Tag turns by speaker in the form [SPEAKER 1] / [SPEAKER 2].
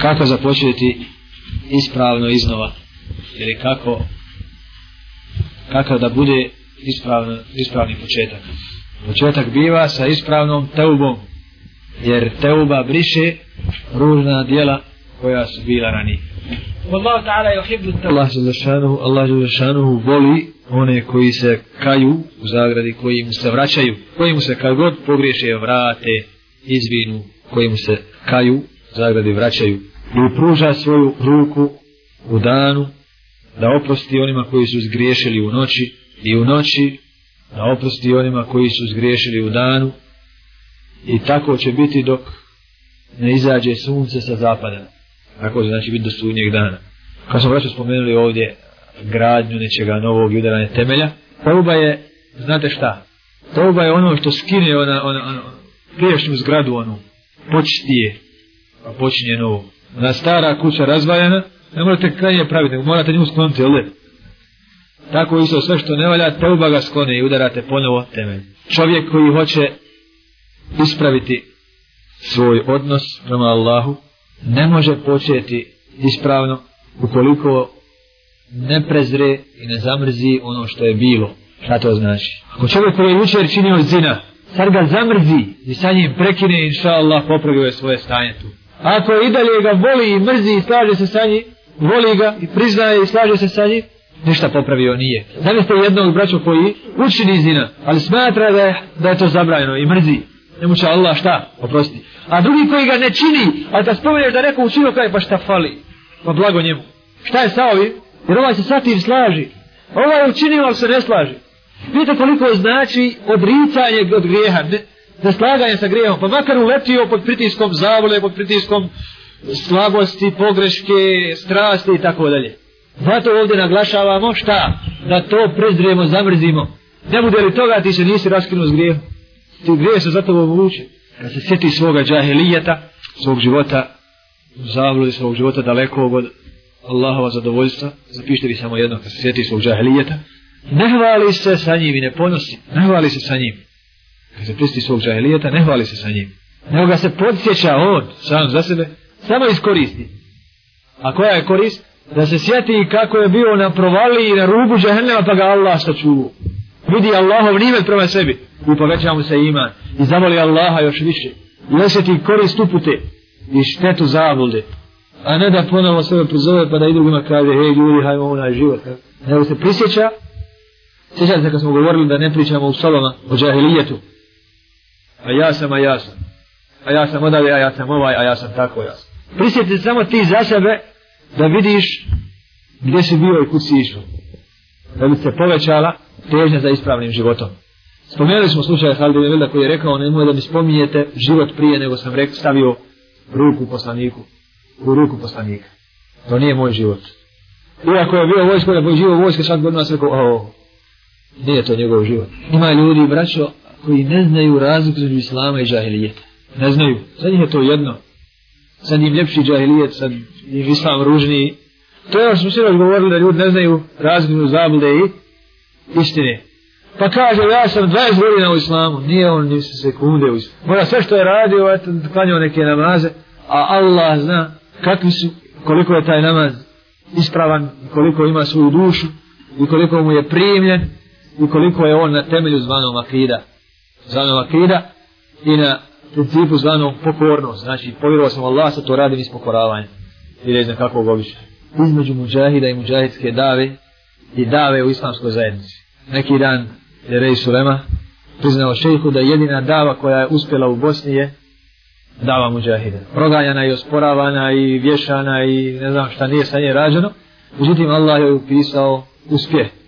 [SPEAKER 1] kako započeti ispravno iznova ili kako kako da bude ispravno, ispravni početak početak biva sa ispravnom teubom jer teuba briše ružna dijela koja su bila rani Allah ta'ala je hibdu Allah je zašanuhu Allah je zašanuhu voli one koji se kaju u zagradi koji mu se vraćaju koji mu se kad god pogriješe vrate izvinu koji mu se kaju zagradi vraćaju ili pruža svoju ruku u danu da oprosti onima koji su zgriješili u noći i u noći da oprosti onima koji su zgriješili u danu i tako će biti dok ne izađe sunce sa zapada tako će znači biti do sunnjeg dana kad smo vraćo spomenuli ovdje gradnju nečega novog udarane temelja Tauba je, znate šta Tauba je ono što skine ona, ona, ona, ona, prijašnju zgradu onu počtije pa počinje novo. Ona stara kuća razvaljena, ne morate krajnje praviti, nego morate nju skloniti, jel? Tako isto sve što ne valja, te uba ga skloni i udarate ponovo temelj. Čovjek koji hoće ispraviti svoj odnos prema Allahu, ne može početi ispravno ukoliko ne prezre i ne zamrzi ono što je bilo. Šta to znači? Ako čovjek koji je učer činio zina, sad ga zamrzi i sa njim prekine, inša Allah, popravio je svoje stanje tu ako i dalje ga voli i mrzi i slaže se sa njim, voli ga i priznaje i slaže se sa njim, ništa popravio nije. Danas je jednog braća koji učini zina, ali smatra da je, da je to zabrajeno i mrzi. Nemu će Allah šta, oprosti. A drugi koji ga ne čini, ali kad spomeneš da neko učinio kaj pa šta fali, pa blago njemu. Šta je sa ovim? Jer ovaj se sa tim slaži. Ovaj učinio, ali se ne slaži. Vidite koliko znači odricanje od grijeha. Ne, za slaganje sa grijehom, pa makar uletio pod pritiskom zavole, pod pritiskom slabosti, pogreške, strasti i tako dalje. Zato ovdje naglašavamo šta? Da to prezrijemo, zamrzimo. Ne bude li toga ti se nisi raskinuo s grijehom? Ti grije se zato obuče. Da se sjeti svoga džahelijeta, svog života, zavljuje svog života daleko od Allahova zadovoljstva, zapište vi samo jedno, kad se sjeti svog džahelijeta, ne hvali se sa njim i ne ponosi, ne hvali se sa njim kad se pristi svog džahelijeta, ne hvali se sa njim. Nego ga se podsjeća on, sam za sebe, samo iskoristi. A koja je korist? Da se sjeti kako je bio na provali i na rubu džahelijeta, pa ga Allah sačuvu. Vidi Allahov nimet prema sebi i poveća mu se ima i zavoli Allaha još više. I osjeti korist upute i štetu zavode. A ne da ponovo sebe prizove pa da i drugima kaže, hej ljudi, hajmo onaj život. Nego se prisjeća Sjećate se kad smo govorili da ne pričamo u sobama o džahilijetu, a ja sam, a ja sam, a ja sam odavljaj, a ja sam ovaj, a ja sam tako ja. Prisjeti samo ti za sebe da vidiš gdje si bio i kud si išao. Da bi se povećala težnja za ispravnim životom. Spomenuli smo slučaj Halidu Vilda koji je rekao, nemoj da mi spominjete život prije nego sam rekao, stavio ruku poslaniku. U ruku poslanika. To nije moj život. Iako je bio vojsko, je bio živo vojsko, sad godina se rekao, o, nije to njegov život. Ima ljudi, braćo, koji ne znaju razlik između islama i džahilijeta. Ne znaju. Za njih je to jedno. Za njih ljepši džahilijet, za njih islam ružniji. To je ono što smo sve govorili da ljudi ne znaju razlik između zablude i istine. Pa kaže, ja sam 20 godina u islamu. Nije on ni se sekunde u islamu. Mora sve što je radio, klanio neke namaze, a Allah zna kakvi su, koliko je taj namaz ispravan, koliko ima svoju dušu i koliko mu je primljen i koliko je on na temelju zvanom akida zvanom akida i na principu zvanom pokornost. Znači, povjerovao sam Allah, sad to radim iz pokoravanja. I ne znam kakvog običaja. Između muđahida i muđahidske dave i dave u islamskoj zajednici. Neki dan je Rej Sulema priznao šejhu da jedina dava koja je uspjela u Bosni je dava muđahida. Proganjana i osporavana i vješana i ne znam šta nije sa nje rađeno. Međutim, Allah je upisao uspjeh